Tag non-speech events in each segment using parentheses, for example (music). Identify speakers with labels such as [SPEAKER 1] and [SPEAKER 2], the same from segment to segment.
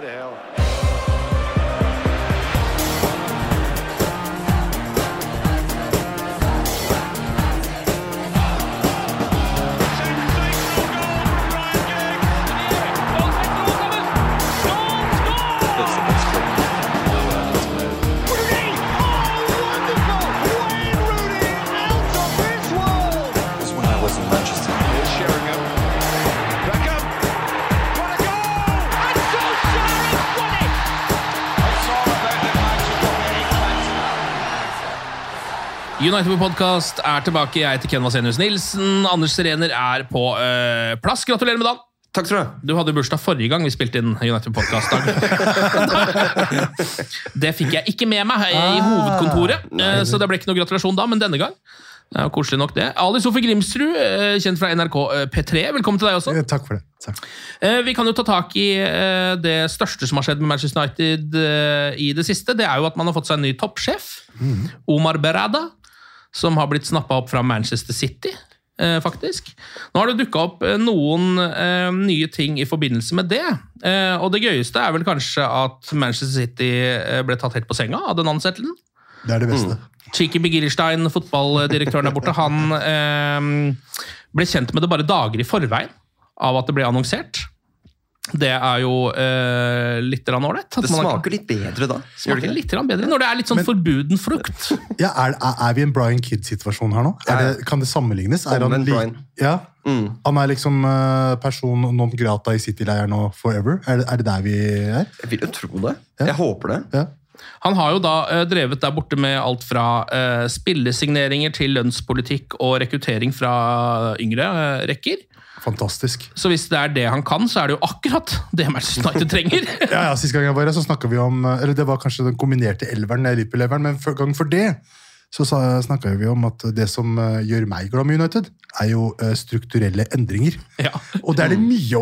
[SPEAKER 1] bloody hell.
[SPEAKER 2] United Podcast er tilbake. Jeg heter Ken Vasenius Nilsen. Anders Serener er på øh, plass. Gratulerer med dagen!
[SPEAKER 3] Takk skal du ha.
[SPEAKER 2] Du hadde bursdag forrige gang vi spilte inn United Podcast. (laughs) det fikk jeg ikke med meg i hovedkontoret, eh, så det ble ikke noe gratulasjon da, men denne gang. Er koselig nok det. Ali Sofie Grimsrud, eh, kjent fra NRK eh, P3, velkommen til deg også.
[SPEAKER 1] Takk for det. Takk.
[SPEAKER 2] Eh, Vi kan jo ta tak i det største som har skjedd med Manchester United i det siste. Det er jo at man har fått seg en ny toppsjef, Omar Berada, som har blitt snappa opp fra Manchester City. eh, Faktisk. Nå har det dukka opp eh, noen eh, nye ting i forbindelse med det. Og det gøyeste er vel kanskje at Manchester City ble tatt helt på senga av den ansettelsen.
[SPEAKER 1] Det er det beste.
[SPEAKER 2] Chiki Begirstein, fotballdirektøren der borte, han ble kjent med det bare dager i forveien av at det ble annonsert. Det er jo eh, litt ålreit.
[SPEAKER 3] Det
[SPEAKER 2] man kan...
[SPEAKER 3] smaker litt bedre da.
[SPEAKER 2] Smaker
[SPEAKER 3] det?
[SPEAKER 2] litt bedre når det er litt sånn forbuden frukt.
[SPEAKER 1] Ja, er, er, vi i en Brian Kidd-situasjon her nå? Er det, kan det sammenlignes? Er han,
[SPEAKER 3] li...
[SPEAKER 1] Ja,
[SPEAKER 3] Mm.
[SPEAKER 1] han er liksom eh, person non grata i City-leiren nå forever? Er det, er det der vi er?
[SPEAKER 3] Jeg vil jo tro det.
[SPEAKER 1] Ja.
[SPEAKER 3] Jeg håper det.
[SPEAKER 1] Ja.
[SPEAKER 2] Han har jo da eh, drevet der borte med alt fra eh, spillesigneringer til lønnspolitikk og rekruttering fra yngre eh, rekker.
[SPEAKER 1] Fantastisk.
[SPEAKER 2] Så hvis det er det han kan, så er det jo akkurat det Manchester United trenger. (laughs)
[SPEAKER 1] Ja, ja, Sist gang jeg var her, så snakket vi om eh, Eller det var kanskje den kombinerte elveren, eh, Liverpool-elveren, men for, gang for det så snakka vi om at det som eh, gjør meg glad med United, er jo eh, strukturelle endringer.
[SPEAKER 2] ja.
[SPEAKER 1] Og det er det mye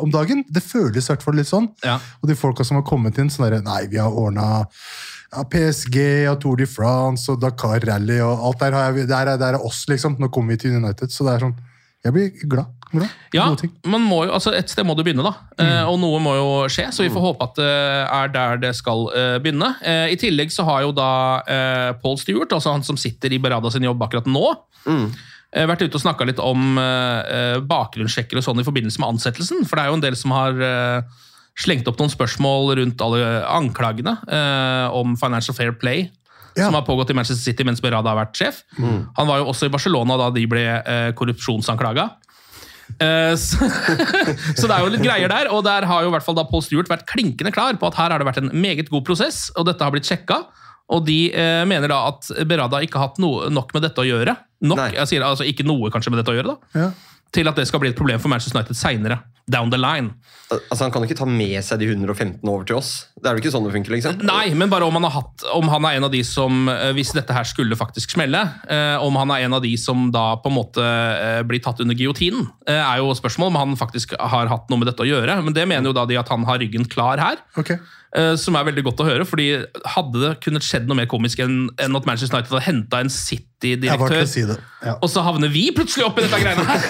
[SPEAKER 1] om dagen. Det føles i hvert fall litt sånn.
[SPEAKER 2] Ja.
[SPEAKER 1] Og de folka som har kommet inn, sånn derre Nei, vi har ordna ja, PSG og Tour de France og Dakar Rally og alt der. Har jeg, der, er, der er oss, liksom. Nå kommer vi til United. Så det er sånn Jeg blir glad. glad.
[SPEAKER 2] Ja, man må jo, altså et sted må du begynne, da. Eh, og noe må jo skje, så vi får håpe at det er der det skal eh, begynne. Eh, I tillegg så har jo da eh, Paul Stewart, altså han som sitter i Berada sin jobb akkurat nå, mm. vært ute og snakka litt om eh, bakgrunnssjekker og sånn i forbindelse med ansettelsen. For det er jo en del som har eh, slengt opp noen spørsmål rundt alle anklagene eh, om Financial Fair Play.
[SPEAKER 1] Ja.
[SPEAKER 2] Som har pågått i Manchester City mens Berada har vært sjef. Han var jo også i Barcelona da de ble eh, korrupsjonsanklaga. Eh, (laughs) så, så det er jo litt greier der, og der har jo i hvert fall da Paul Stewart vært klinkende klar på at her har det vært en meget god prosess, og dette har blitt sjekka. Og de eh, mener da at Berada ikke har hatt noe, nok med dette å gjøre. Nok,
[SPEAKER 3] Nei.
[SPEAKER 2] jeg sier altså ikke noe kanskje med dette å gjøre, da.
[SPEAKER 1] Ja.
[SPEAKER 2] Til at det skal bli et problem for Manchester United seinere. Down the line.
[SPEAKER 3] Altså, Han kan jo ikke ta med seg de 115 over til oss. Det er jo ikke sånn det funker. liksom.
[SPEAKER 2] Nei, men bare om han, har hatt, om han er en av de som, eh, hvis dette her skulle faktisk smelle, eh, om han er en av de som da på en måte eh, blir tatt under giotinen, eh, er jo spørsmål om han faktisk har hatt noe med dette å gjøre. Men det mener jo da de at han har ryggen klar her.
[SPEAKER 1] Ok.
[SPEAKER 2] Eh, Som er veldig godt å høre, fordi hadde det kunnet skjedd noe mer komisk enn enn at Manchester United hadde henta en City-direktør,
[SPEAKER 1] si. Ja.
[SPEAKER 2] og så havner vi plutselig opp i dette greiene her!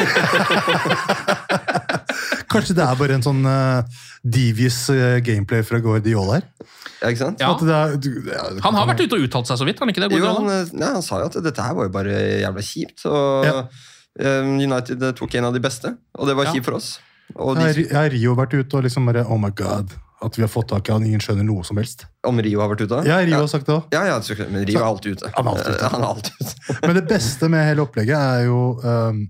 [SPEAKER 2] (laughs)
[SPEAKER 1] Kanskje det er bare en sånn uh, devious eh, gameplay fra Guardiola her?
[SPEAKER 3] Ja, ikke sant?
[SPEAKER 2] Ja.
[SPEAKER 1] At det er, du- ja,
[SPEAKER 2] Han har vært ute og uttalt seg så vidt, han ikke det?
[SPEAKER 3] Jo, han, ja, han sa jo at dette her var jo bare jævla kjipt. Og
[SPEAKER 1] Ja.
[SPEAKER 3] United tok en av de beste, og det var
[SPEAKER 2] Ja.
[SPEAKER 3] kjipt for oss. Og de,
[SPEAKER 1] Ri- ja, Rio har vært ute og liksom bare Oh my god. At vi har fått tak i han, ingen skjønner noe som helst.
[SPEAKER 3] Om Rio har vært ute?
[SPEAKER 1] Ja, Rio har sagt det òg.
[SPEAKER 3] Ja, ja, men Rio er alltid ute.
[SPEAKER 1] Han er alltid ute. (laughs)
[SPEAKER 3] Han er alltid ute. (laughs)
[SPEAKER 1] Men det beste med hele opplegget er jo um,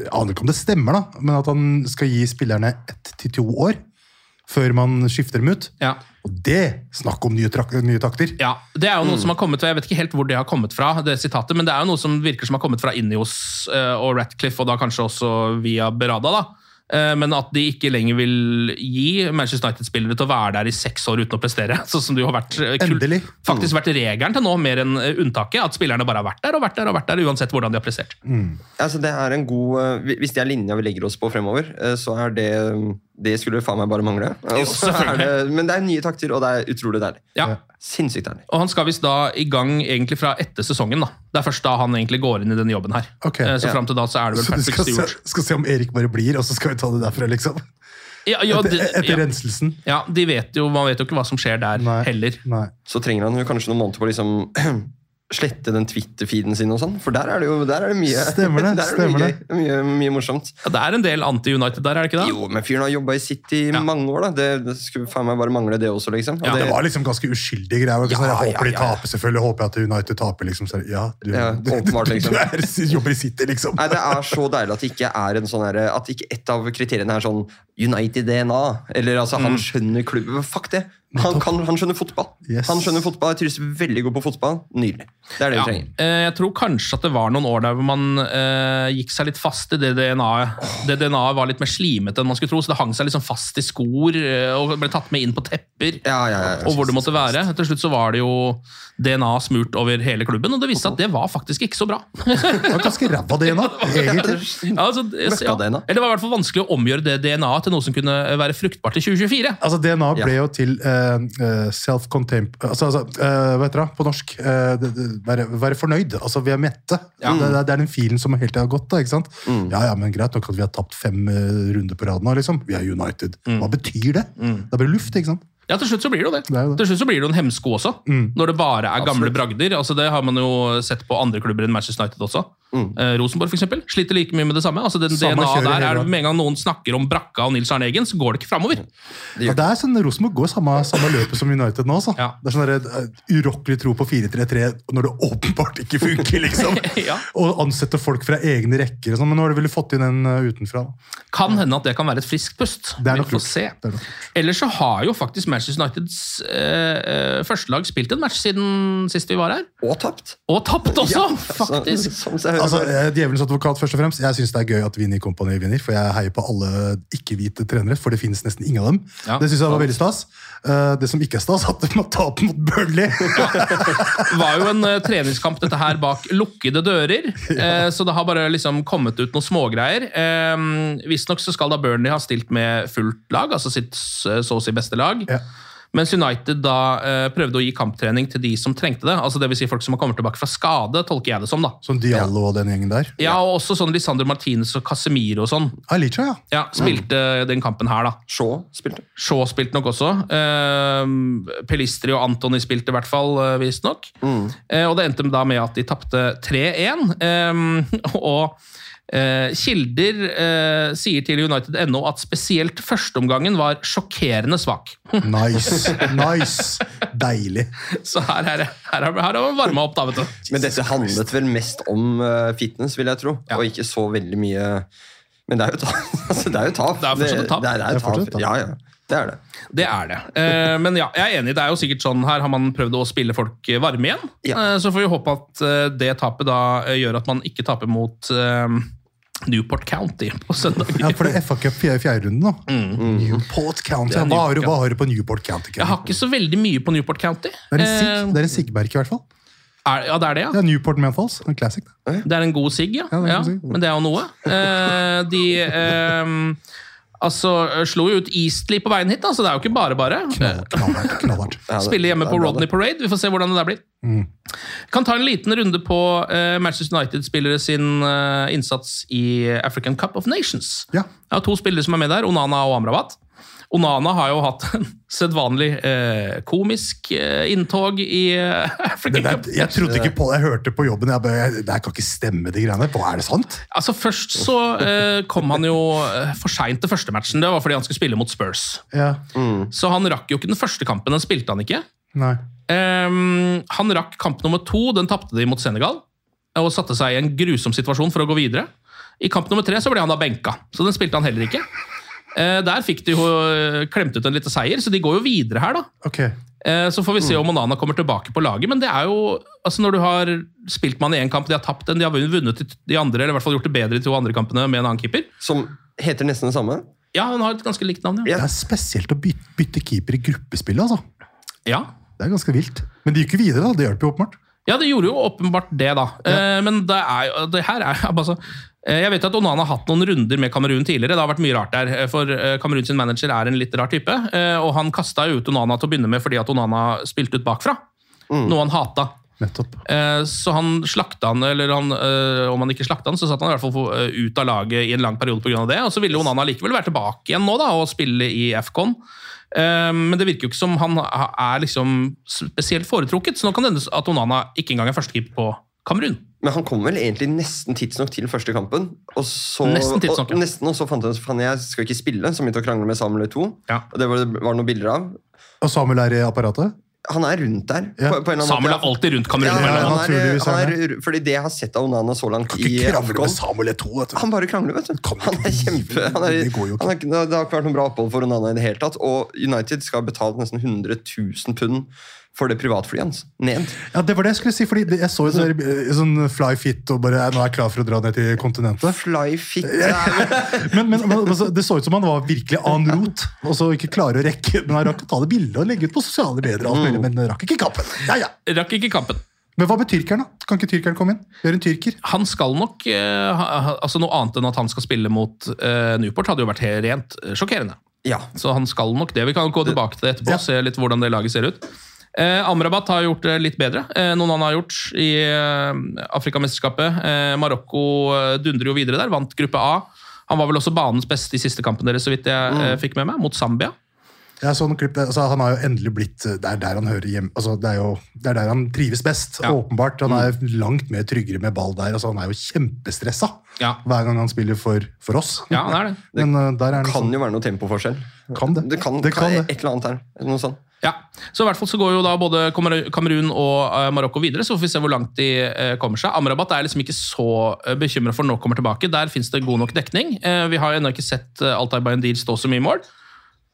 [SPEAKER 1] Jeg aner ikke om det stemmer, da, men at han skal gi spillerne ett til to år før man skifter dem ut.
[SPEAKER 2] Ja.
[SPEAKER 1] Og det Snakk om nye, trak nye takter!
[SPEAKER 2] Ja, Det er jo noe som har kommet Jeg vet ikke helt hvor det har kommet fra, det sitatet, men det er jo noe som virker som har kommet fra Ineos eh, og Ratcliffe, og da kanskje også via Berada. da. Eh, Men at de ikke lenger vil gi Manchester United-spillere til å være der i seks år uten å prestere. (laughs) Sånn som det jo har vært eh, kul-
[SPEAKER 1] Endelig.
[SPEAKER 2] faktisk vært regelen til nå, mer enn eh, unntaket. At spillerne bare har vært der og vært der og vært der, uansett hvordan de har prestert.
[SPEAKER 3] Altså, det er en god, Hvis det er linja vi legger oss på fremover, så er det Det skulle faen meg bare mangle. Er det, men det er nye takter, og det er utrolig deilig.
[SPEAKER 2] Ja.
[SPEAKER 3] Sinnssykt deilig.
[SPEAKER 2] Og han skal visst da i gang egentlig fra etter sesongen. da. Det er først da han egentlig går inn i denne jobben her.
[SPEAKER 1] Ok.
[SPEAKER 2] Eh, Så
[SPEAKER 3] Ja.
[SPEAKER 2] fram til da så er det
[SPEAKER 1] Så
[SPEAKER 2] vel
[SPEAKER 1] du
[SPEAKER 2] Patrick
[SPEAKER 1] skal se, skal se om Erik bare blir, og så skal vi ta det derfra, liksom?
[SPEAKER 2] Ja, ja,
[SPEAKER 1] Etter,
[SPEAKER 2] de,
[SPEAKER 1] etter
[SPEAKER 2] ja,
[SPEAKER 1] renselsen?
[SPEAKER 2] ja, de vet jo, Man vet jo ikke hva som skjer der
[SPEAKER 1] Nei.
[SPEAKER 2] heller.
[SPEAKER 1] Nei.
[SPEAKER 3] Så trenger han jo kanskje noen måneder på å liksom (clears throat) slette den Twitter-feeden sin og sånn, for der er det jo der er det mye
[SPEAKER 1] Stemmer det, (laughs)
[SPEAKER 3] der er
[SPEAKER 1] det
[SPEAKER 3] mye, mye, mye morsomt.
[SPEAKER 2] Ja, det er en del anti-United der, er det ikke det?
[SPEAKER 3] Jo, men fyren har jobba i City i
[SPEAKER 2] Ja.
[SPEAKER 3] mange år, da. Det, det skulle faen meg bare mangle, det også, liksom. Og
[SPEAKER 2] Ja,
[SPEAKER 3] det,
[SPEAKER 1] Det var liksom ganske uskyldige greier. sånn,
[SPEAKER 3] Ja,
[SPEAKER 1] jeg håper
[SPEAKER 3] ja,
[SPEAKER 1] de taper, selvfølgelig. Håper jeg at United taper, liksom. Så, ja, du,
[SPEAKER 3] Ja, åpenbart, liksom.
[SPEAKER 1] du er, jobber i City, liksom.
[SPEAKER 3] Nei, det er så deilig at det ikke er en sånn herre- At ikke et av kriteriene er sånn United-DNA. Eller altså, han skjønner klubben. Fuck det! Han, kan, han skjønner fotball.
[SPEAKER 1] Yes.
[SPEAKER 3] Han skjønner fotball, Jeg trives veldig god på fotball. Nydelig. Det er det
[SPEAKER 2] Ja,
[SPEAKER 3] vi trenger.
[SPEAKER 2] eh, jeg tror kanskje at det var noen år der hvor man eh, gikk seg litt fast i det DNA-et. Det DNA-et var litt mer slimete enn man skulle tro, så det hang seg liksom fast i skor eh, og ble tatt med inn på tepper.
[SPEAKER 3] Ja, ja, ja.
[SPEAKER 2] og hvor det måtte være. Til slutt så var det jo DNA smurt over hele klubben, og det viste seg at det var faktisk ikke så bra. (laughs)
[SPEAKER 1] Det var ganske ræva DNA, egentlig.
[SPEAKER 2] Ja, altså, ja. Eller det var i hvert fall vanskelig å omgjøre det DNA-et til noe som kunne være fruktbart i 2024.
[SPEAKER 1] Altså, DNA ble
[SPEAKER 3] Ja.
[SPEAKER 1] jo til eh, eh, self-contempt... Altså, altså uh, hva heter det på norsk? Uh, det, det, være, være fornøyd. Altså, vi er mette. Det, det, det er den filen som hele tida har gått. da, ikke sant? Ja, ja, men greit nok at vi har tapt fem runder på rad nå, liksom. Vi er United. Hva betyr det? Det er bare luft, ikke sant?
[SPEAKER 2] Ja, til slutt så blir det jo det.
[SPEAKER 1] Det det.
[SPEAKER 2] Til slutt så blir det jo en hemsko også. Når det bare er gamle bragder. Altså Det har man jo sett på andre klubber enn Manchester United også. Eh, Rosenborg for eksempel, sliter like mye med det samme. Altså den
[SPEAKER 1] Samme
[SPEAKER 2] DNA der er. Med en gang noen snakker om Brakka og Nils Arne Eggen, så går det ikke framover.
[SPEAKER 1] Ja, det er sånn, Rosenborg går samme, samme løpet som United nå. Så.
[SPEAKER 2] Ja.
[SPEAKER 1] Det er sånn uh, urokkelig tro på 4-3-3 når det åpenbart ikke funker. liksom. (laughs)
[SPEAKER 2] Ja.
[SPEAKER 1] Og ansette folk fra egne rekker. og sånn, Men nå har de vel fått inn en uh, utenfra.
[SPEAKER 2] Kan hende at det kan være et friskt pust.
[SPEAKER 1] Det er
[SPEAKER 2] Vi får se.
[SPEAKER 1] Er.
[SPEAKER 2] Ellers så har jo faktisk Manchester Uniteds eh, eh, førstelag spilt en match siden sist vi var her.
[SPEAKER 3] Og tapt.
[SPEAKER 2] Og tapt også,
[SPEAKER 3] Ja,
[SPEAKER 2] faktisk!
[SPEAKER 3] Seg hører.
[SPEAKER 1] Altså, eh, Djevelens advokat først og fremst. Jeg syns det er gøy at Vinni Company vinner, for jeg heier på alle ikke-hvite trenere, for det finnes nesten ingen av dem.
[SPEAKER 2] Ja.
[SPEAKER 1] Det syns jeg var veldig stas. Eh, det som ikke er stas, at de må tape mot Burnley. (laughs)
[SPEAKER 2] Det var jo en uh, treningskamp dette her bak lukkede dører, (laughs) eh, så det har bare liksom kommet ut noen smågreier. Uh, Visstnok så skal da Burnley ha stilt med fullt lag, altså sitt så å si beste lag.
[SPEAKER 1] Ja.
[SPEAKER 2] Mens United da eh, prøvde å gi kamptrening til de som trengte det. altså det vil Si folk som har kommet tilbake fra skade, tolker jeg det som. da.
[SPEAKER 1] Som Diallo og den gjengen der.
[SPEAKER 2] Ja, og også sånn Lisandro Martinez og Casemiro og sånn.
[SPEAKER 1] Alicia, ja.
[SPEAKER 2] Ja, Spilte den kampen her, da.
[SPEAKER 3] Shaw spilte.
[SPEAKER 2] Shaw spilte nok også. Eh, Pelistri og Antony spilte i hvert fall, uh, visstnok. Eh, og det endte da med at de tapte 3-1. Eh, (laughs) og eh, kilder eh, sier til United.no at spesielt førsteomgangen var sjokkerende svak. (laughs)
[SPEAKER 1] Nice. nice. Deilig.
[SPEAKER 2] Så her, er det- har- man varma opp, da, vet du.
[SPEAKER 3] Men dette handlet vel mest om eh, fitness, vil jeg tro,
[SPEAKER 2] Ja.
[SPEAKER 3] og ikke så veldig mye Men det er jo tap. (laughs) Altså, det er jo tap.
[SPEAKER 2] Det er fortsatt tap.
[SPEAKER 3] Det, det er
[SPEAKER 1] Det er
[SPEAKER 3] tap. Ja, ja. Det er det.
[SPEAKER 2] Det er det. Eh, men ja, jeg er enig. Det er jo sikkert sånn Her har man prøvd å spille folk varme igjen.
[SPEAKER 3] Ja.
[SPEAKER 2] Eh, så får vi håpe at eh, det tapet da eh, gjør at man ikke taper mot eh, Newport County på søndag.
[SPEAKER 1] Ja, for det er FA Cup fjerde, fjerde runden nå. Newport County.
[SPEAKER 2] Det er
[SPEAKER 1] Hva har, du, hva har du på Newport County?
[SPEAKER 2] Jeg har ikke så veldig mye på Newport County.
[SPEAKER 1] Det er en
[SPEAKER 2] Eh,
[SPEAKER 1] det er siggmerke, i hvert fall.
[SPEAKER 2] er, ja, det er det, ja.
[SPEAKER 1] Ja, Newport Menthals. En classic.
[SPEAKER 2] Det er en god sigg, ja.
[SPEAKER 1] Ja, det er
[SPEAKER 2] ja. Men det er jo noe. Eh, de eh, altså, slo jo ut Eastley på veien hit, da, så det er jo ikke bare bare.
[SPEAKER 1] Knall, knallhardt. knallhardt.
[SPEAKER 3] Ja,
[SPEAKER 2] Spille hjemme på Rodney. Parade. Vi får se hvordan det der blir. Kan ta en liten runde på uh, Manchester United-spillere sin uh, innsats i African Cup of Nations.
[SPEAKER 1] Ja.
[SPEAKER 2] Jeg har to spillere som er med der, Onana og Amrabat. Onana har jo hatt en (laughs) sedvanlig eh, komisk eh, inntog i eh, (laughs) African Cup.
[SPEAKER 1] jeg trodde ikke på det. Jeg hørte på jobben. Jeg bare, jeg, det kan ikke stemme, de greiene. På, er det sant?
[SPEAKER 2] Altså Først så eh, kom han jo eh, for seint til første matchen. Det var fordi han skulle spille mot Spurs.
[SPEAKER 1] Ja.
[SPEAKER 2] Så han rakk jo ikke den første kampen. Den spilte han ikke.
[SPEAKER 1] Nei.
[SPEAKER 2] Um, han rakk kamp nummer to, den tapte de mot Senegal. Og satte seg i en grusom situasjon for å gå videre. I kamp nummer tre så ble han da benka, så den spilte han heller ikke. Eh, der fikk de jo eh, klemt ut en liten seier, så de går jo videre her, da.
[SPEAKER 1] Ok.
[SPEAKER 2] Eh, Så får vi se om Onana kommer tilbake på laget. Men det er jo, altså når du har spilt med han i én kamp, de har tapt den, de har vunnet de andre, eller i hvert fall gjort det bedre i to andre kampene med en annen keeper.
[SPEAKER 3] Som heter nesten det samme.
[SPEAKER 2] Ja, han har et ganske likt navn, ja.
[SPEAKER 1] Det er spesielt å bytte, bytte keeper i gruppespillet, altså.
[SPEAKER 2] ja.
[SPEAKER 1] Det er ganske vilt. Men de gikk jo videre, da. Det hjelper jo åpenbart.
[SPEAKER 2] Ja, det gjorde jo åpenbart det, da. Ja. Men det, er, jo- det her er (laughs) altså, Jeg vet at Onana har hatt noen runder med Kamerun tidligere. Det har vært mye rart der, eh, for eh, Kamerun sin manager er en litt rar type. eh, Og han kasta ut Onana til å begynne med fordi at Onana spilte ut bakfra. Noe han hata.
[SPEAKER 1] Nettopp.
[SPEAKER 2] Eh, Så han slakta han, eller han, eh, om han ikke slakta han, så satt han i hvert fall eh, ut av laget i en lang periode pga. det. Og så ville Onana likevel være tilbake igjen nå da, og spille i FCON. Eh, Men det virker jo ikke som han er liksom spesielt foretrukket, så nå kan det hende at Onana ikke engang er førstekeeper på Kamerun.
[SPEAKER 3] Men han kom vel egentlig nesten tidsnok til første kampen. Og så,
[SPEAKER 2] Nesten tidsnok, ja.
[SPEAKER 3] og, nesten, og så fant han ut at jeg skal ikke spille, så begynte å krangle med Samuel 2.
[SPEAKER 2] Ja.
[SPEAKER 3] Og det var, var noen bilder av.
[SPEAKER 1] Og Samuel er i apparatet?
[SPEAKER 3] Han er rundt der.
[SPEAKER 1] Ja.
[SPEAKER 3] På, på en
[SPEAKER 2] Samuel
[SPEAKER 3] måte.
[SPEAKER 2] er alltid rundt Kamerun.
[SPEAKER 3] Ja, han er, han er, fordi det jeg har sett av Onana så langt
[SPEAKER 1] Kan
[SPEAKER 3] i Afghan
[SPEAKER 1] med Samuel 2, vet du.
[SPEAKER 3] Han bare krangler, vet du. Han er kjempe... Han er,
[SPEAKER 1] Det går jo ikke.
[SPEAKER 3] han er, det har ikke vært noe bra opphold for Onana i det hele tatt. Og United skal ha betalt nesten 100 000 pund for det privatflyet hans. Ned.
[SPEAKER 1] Ja, Det var det jeg skulle si, fordi jeg så jo sånn, sånn fly fit og bare nå er jeg klar for å dra ned til kontinentet.
[SPEAKER 3] Fly fit. er- (laughs)
[SPEAKER 1] Men, men, men altså, Det så ut som han var virkelig en route, og så ikke klarer å rekke Men han rakk å ta det bildet og legge ut på sosiale medier, alt mulig, men rakk ikke kappen. Ja, ja.
[SPEAKER 2] Rakk ikke kampen.
[SPEAKER 1] Men hva med tyrkeren, da? Kan ikke tyrkeren komme inn? Gjør en tyrker.
[SPEAKER 2] Han skal nok eh, ha, altså Noe annet enn at han skal spille mot eh, Newport, hadde jo vært helt rent eh, sjokkerende.
[SPEAKER 3] Ja.
[SPEAKER 2] Så han skal nok det. Vi kan gå tilbake til det etterpå
[SPEAKER 1] Ja.
[SPEAKER 2] og se litt hvordan det laget ser ut. Eh, Amrabat har gjort det litt bedre eh, noen han har gjort i eh, Afrikamesterskapet. Eh, Marokko eh, dundrer jo videre der, vant gruppe A. Han var vel også banens beste i siste kampen deres, så vidt jeg eh, fikk med meg, mot Zambia.
[SPEAKER 1] Ja, sånn klipp, altså, Han har jo endelig blitt Det er der han hører hjem, altså, det, er jo, det er der han trives best.
[SPEAKER 2] Ja.
[SPEAKER 1] Åpenbart. Han er langt mer tryggere med ball der. altså Han er jo kjempestressa
[SPEAKER 2] Ja.
[SPEAKER 1] hver gang han spiller for, for oss.
[SPEAKER 2] Ja, det er det. (laughs)
[SPEAKER 1] Men det, der er
[SPEAKER 3] Kan
[SPEAKER 1] sånn,
[SPEAKER 3] jo være noe tempoforskjell.
[SPEAKER 1] Kan det.
[SPEAKER 3] Det kan,
[SPEAKER 1] Det kan det.
[SPEAKER 3] Et eller annet her. Noe sånt.
[SPEAKER 2] Ja, så i hvert fall så går jo da både Kamerun og eh, Marokko videre, så får vi se hvor langt de eh, kommer seg. Amrabat er liksom ikke så uh, bekymra for når kommer tilbake. Der fins det god nok dekning. Eh, vi har ennå ikke sett uh, Altay Bayendil stå så mye i mål.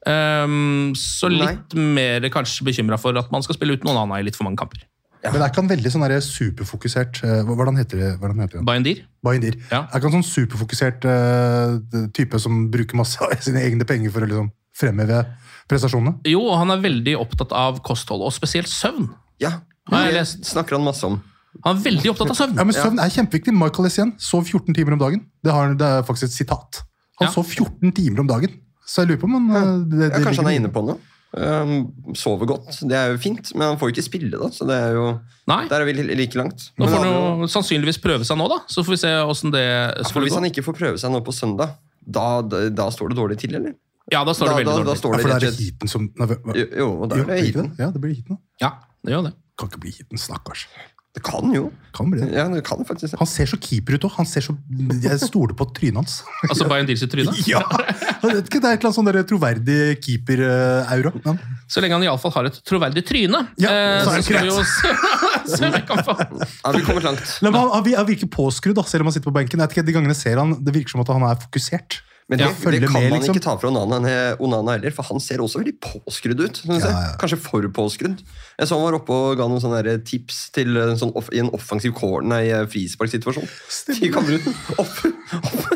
[SPEAKER 2] Ehm, så litt mer kanskje bekymra for at man skal spille uten noen annen i litt for mange kamper.
[SPEAKER 1] Men er ikke han veldig sånn der superfokusert Hvordan heter det? Hvordan heter det?
[SPEAKER 2] Bayendir?
[SPEAKER 1] Bayendir.
[SPEAKER 2] Ja.
[SPEAKER 1] Er ikke han sånn superfokusert uh, type som bruker masse av sine egne penger for å liksom fremheve prestasjonene?
[SPEAKER 2] Jo, og han er veldig opptatt av kosthold, og spesielt søvn.
[SPEAKER 3] Ja. Det snakker han masse om.
[SPEAKER 2] Han er veldig opptatt av søvn.
[SPEAKER 1] Ja, men Søvn er kjempeviktig. Michael Essien sov 14 timer om dagen. Det, har, det er faktisk et sitat. Han
[SPEAKER 2] Ja.
[SPEAKER 1] sov 14 timer om dagen. Så jeg lurer på om han ja. det,
[SPEAKER 3] Ja, kanskje han er inne på noe. Um, sover godt, det er jo fint, men han får jo ikke spille, da. Så det er jo
[SPEAKER 2] Nei.
[SPEAKER 3] Der er vi like langt.
[SPEAKER 2] Nå får han jo sannsynligvis prøve seg nå, da. Så får vi se åssen det skulle
[SPEAKER 3] hvis
[SPEAKER 2] gå.
[SPEAKER 3] han ikke får prøve seg nå på søndag, da, da, da står det dårlig til, eller?
[SPEAKER 2] Ja, da står det veldig
[SPEAKER 3] da, da
[SPEAKER 2] dårlig.
[SPEAKER 3] står
[SPEAKER 1] Ja, for det er det heaten som Nei, hva-
[SPEAKER 3] Jo, jo, da er det
[SPEAKER 1] blir
[SPEAKER 3] heaten.
[SPEAKER 1] Ja, det blir heaten.
[SPEAKER 2] Ja, det gjør det.
[SPEAKER 1] Kan ikke bli heaten, stakkars.
[SPEAKER 3] Det kan jo.
[SPEAKER 1] Kan bli det.
[SPEAKER 3] Ja, det kan faktisk.
[SPEAKER 1] Han ser så keeper ut òg. Han ser så Jeg stoler på trynet hans. (laughs)
[SPEAKER 2] Altså Bayern Deals tryne. (laughs)
[SPEAKER 1] ja! Jeg vet ikke, Det er et eller annet sånn troverdig keeper-aura. Ja.
[SPEAKER 2] Så lenge han iallfall har et troverdig tryne,
[SPEAKER 1] Ja,
[SPEAKER 2] eh,
[SPEAKER 1] så er
[SPEAKER 2] så
[SPEAKER 1] det
[SPEAKER 2] vi
[SPEAKER 1] greit. (laughs)
[SPEAKER 2] få
[SPEAKER 3] Ja, vi kommer langt.
[SPEAKER 1] Men han, han, virker påskrudd, da, selv om han sitter på benken. Jeg vet ikke, de gangene ser han, Det virker som at han er fokusert.
[SPEAKER 3] Men det,
[SPEAKER 1] Ja,
[SPEAKER 3] det kan
[SPEAKER 1] med,
[SPEAKER 3] man
[SPEAKER 1] liksom.
[SPEAKER 3] ikke ta fra Onana, Onana heller, for han ser også veldig påskrudd ut.
[SPEAKER 1] Ja, ja.
[SPEAKER 3] Kanskje for påskrudd. Jeg så han var oppe og ga noen sånne tips til en sånn off, i en offensiv corner nei, frisparksituasjon. Til Kamerun. Opp, opp.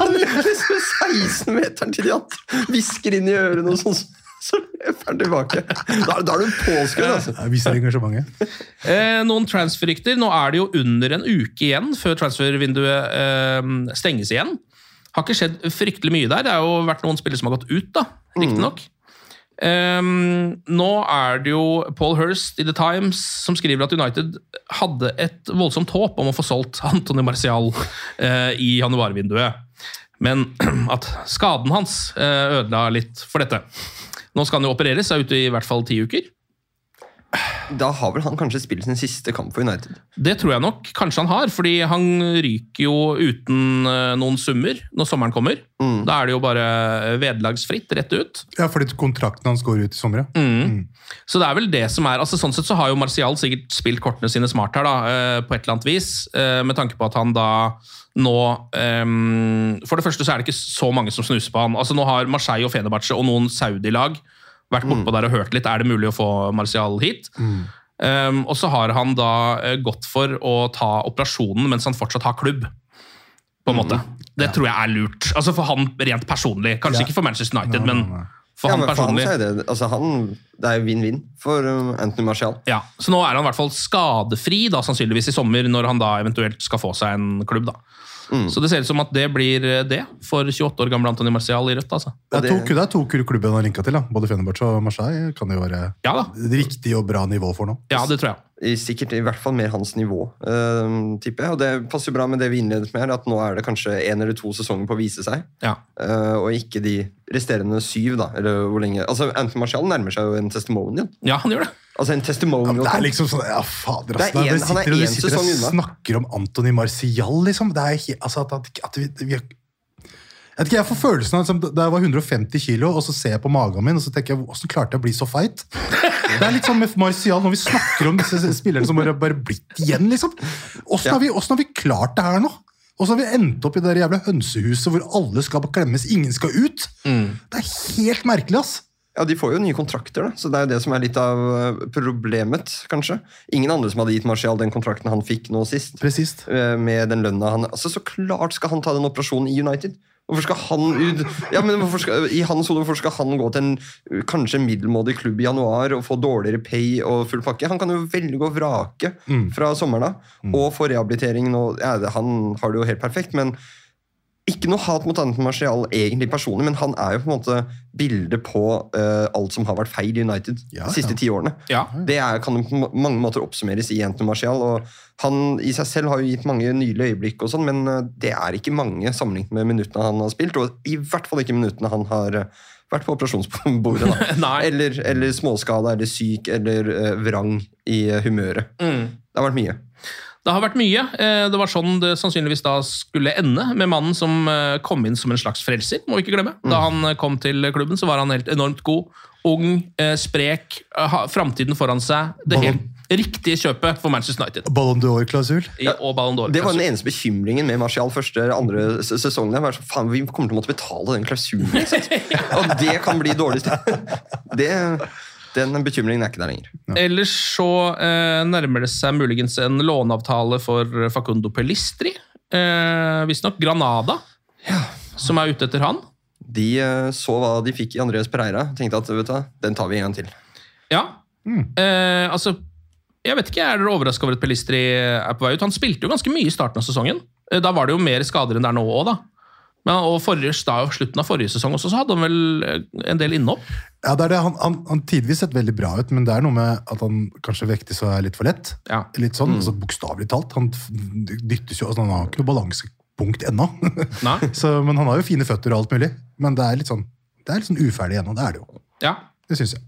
[SPEAKER 3] Han løper liksom 16-meteren til de andre, hvisker inn i ørene og sånn. Så løper han tilbake. Da, da er du påskrudd, altså.
[SPEAKER 1] Jeg viser engasjementet.
[SPEAKER 2] eh, Noen transferrykter. Nå er det jo under en uke igjen før transfervinduet eh, stenges igjen. Har ikke skjedd fryktelig mye der. Det har jo vært noen spillere som har gått ut, da, riktignok. Um, nå er det jo Paul Hirst i The Times som skriver at United hadde et voldsomt håp om å få solgt Antony Marcial uh, i januarvinduet. Men (clears throat) at skaden hans uh, ødela litt for dette. Nå skal han jo opereres, er ute i hvert fall ti uker.
[SPEAKER 3] Da har vel han kanskje spilt sin siste kamp for United.
[SPEAKER 2] Det tror jeg nok kanskje han har, fordi han ryker jo uten eh, noen summer når sommeren kommer.
[SPEAKER 3] Mm.
[SPEAKER 2] Da er det jo bare vederlagsfritt rett ut.
[SPEAKER 1] Ja, fordi kontrakten hans går ut i sommer, ja.
[SPEAKER 2] Mm. Så det er vel det som er altså Sånn sett så har jo Martial sikkert spilt kortene sine smart her, da, eh, på et eller annet vis. eh, Med tanke på at han da nå um, For det første så er det ikke så mange som snuser på han. Altså Nå har Marseille og Fenerbahçe og noen Saudi-lag vært bortpå der og hørt litt. Er det mulig å få Martial hit? Um, og så har han da eh, gått for å ta operasjonen mens han fortsatt har klubb. På en måte. Det tror jeg er lurt. Altså For han rent personlig. Kanskje
[SPEAKER 1] Ja.
[SPEAKER 2] ikke for Manchester United, men for
[SPEAKER 3] ja,
[SPEAKER 2] han
[SPEAKER 3] men for han
[SPEAKER 2] personlig.
[SPEAKER 3] er det, altså han, det er vinn-vinn for um, Anthony Martial.
[SPEAKER 2] Ja, Så nå er han i hvert fall skadefri, da, sannsynligvis i sommer, når han da eventuelt skal få seg en klubb. da.
[SPEAKER 3] Mm.
[SPEAKER 2] Så det ser ut som at det blir eh, det for 28 år gamle Antony Martial i Rødt. altså.
[SPEAKER 1] Det er to, det er to klubber han har linka til. da. Både Fenerbahçe og Marseille kan det jo være
[SPEAKER 2] Ja da,
[SPEAKER 1] riktig og bra nivå for nå.
[SPEAKER 2] ja, det tror jeg.
[SPEAKER 3] I, sikkert i hvert fall mer hans nivå, uh, tipper jeg. Og det passer jo bra med det vi innledet med, her, at nå er det kanskje en eller to sesonger på å vise seg.
[SPEAKER 2] Ja.
[SPEAKER 3] Uh, og ikke de resterende syv, da. Eller hvor lenge Altså, Anthony Martial nærmer seg jo en testimonial.
[SPEAKER 2] ja, han gjør det.
[SPEAKER 3] Altså en testimonial
[SPEAKER 1] Ja, det er liksom sånn, ja fader
[SPEAKER 3] Det
[SPEAKER 1] ass.
[SPEAKER 3] er
[SPEAKER 1] Dere
[SPEAKER 3] er
[SPEAKER 1] sitter,
[SPEAKER 3] en
[SPEAKER 1] sitter og snakker om Anthony Marcial, liksom. Det er ikke, altså at, at, at vi, vi jeg, vet ikke, jeg får følelsen av at da jeg var 150 kilo, og så ser jeg på magen min og så tenker jeg, hvordan klarte jeg å bli så feit? Det er litt sånn med Martial når vi snakker om disse spillerne som bare, har blitt igjen. liksom.
[SPEAKER 3] Ja.
[SPEAKER 1] har vi, har vi klart det her nå? Hvordan har vi endt opp i det jævla hønsehuset hvor alle skal klemmes, ingen skal ut? Det er helt merkelig, ass.
[SPEAKER 3] Ja, De får jo nye kontrakter, da. så det er jo det som er litt av eh, problemet, kanskje. Ingen andre som hadde gitt Martial den kontrakten han fikk nå sist.
[SPEAKER 1] Presist.
[SPEAKER 3] eh, Med den lønna han Altså, Så klart skal han ta den operasjonen i United. Hvorfor skal han ut Ja, men skal, I hans hode, hvorfor skal han gå til en kanskje middelmådig klubb i januar og få dårligere pay og full pakke? Han kan jo velge å vrake fra sommeren av og få rehabilitering nå. Ja, han har det jo helt perfekt, men ikke noe hat mot Anton Martial egentlig personlig, men han er jo på en måte bildet på uh, alt som har vært feil i United
[SPEAKER 1] Ja,
[SPEAKER 3] de siste
[SPEAKER 1] ja.
[SPEAKER 3] ti årene.
[SPEAKER 2] Ja.
[SPEAKER 3] Det er, kan på mange måter oppsummeres i Anthony Martial. og Han i seg selv har jo gitt mange nydelige øyeblikk, og sånn, men eh, det er ikke mange sammenlignet med minuttene han har spilt. Og i hvert fall ikke minuttene han har eh, vært på operasjonsbordet. Da. (laughs) Eller, eller småskada eller syk eller uh, vrang i humøret.
[SPEAKER 2] Mm.
[SPEAKER 3] Det har vært mye.
[SPEAKER 2] Det har vært mye. Eh, Det var sånn det sannsynligvis da skulle ende, med mannen som eh, kom inn som en slags frelser. må vi ikke glemme. Da han eh, kom til klubben, så var han helt enormt god. Ung, sprek, framtiden foran seg. Det helt riktige kjøpet for Manchester United.
[SPEAKER 1] Ballon d'Or-klausul.
[SPEAKER 2] Ja, og Ballon d'Or.
[SPEAKER 3] Det var den eneste bekymringen med Martial første andre sesongen. var sånn, faen, Vi kommer til å måtte betale den klausulen. ikke sant? (laughs) Og det kan bli dårlig (laughs) det, Den bekymringen er ikke der lenger.
[SPEAKER 2] Ellers så eh, nærmer det seg muligens en låneavtale for Facundo Pelistri. Eh, Visstnok Granada, som er ute etter han.
[SPEAKER 3] De eh, så hva de fikk i Andreas Pereira, tenkte at vet du, den tar vi en gang til.
[SPEAKER 2] Ja. Eh, altså, jeg vet ikke, Er dere overraska over at Pelistri er på vei ut? Han spilte jo ganske mye i starten av sesongen. Eh, Da var det jo mer skader enn det er nå òg, da. Men, og forrige, da, slutten av forrige sesong også, så hadde han vel eh, en del innhopp.
[SPEAKER 1] Ja, det er det. Han, han, han tidvis sett veldig bra ut, men det er noe med at han kanskje vektes og er litt for lett.
[SPEAKER 2] Ja.
[SPEAKER 1] Litt sånn, altså Bokstavelig talt. Han dyttes jo, altså Han har ikke noe balansepunkt ennå. (laughs) Så, men han har jo fine føtter og alt mulig. Men det er litt sånn det er litt sånn uferdig ennå. Det er det jo.
[SPEAKER 2] Ja.
[SPEAKER 1] Det syns jeg.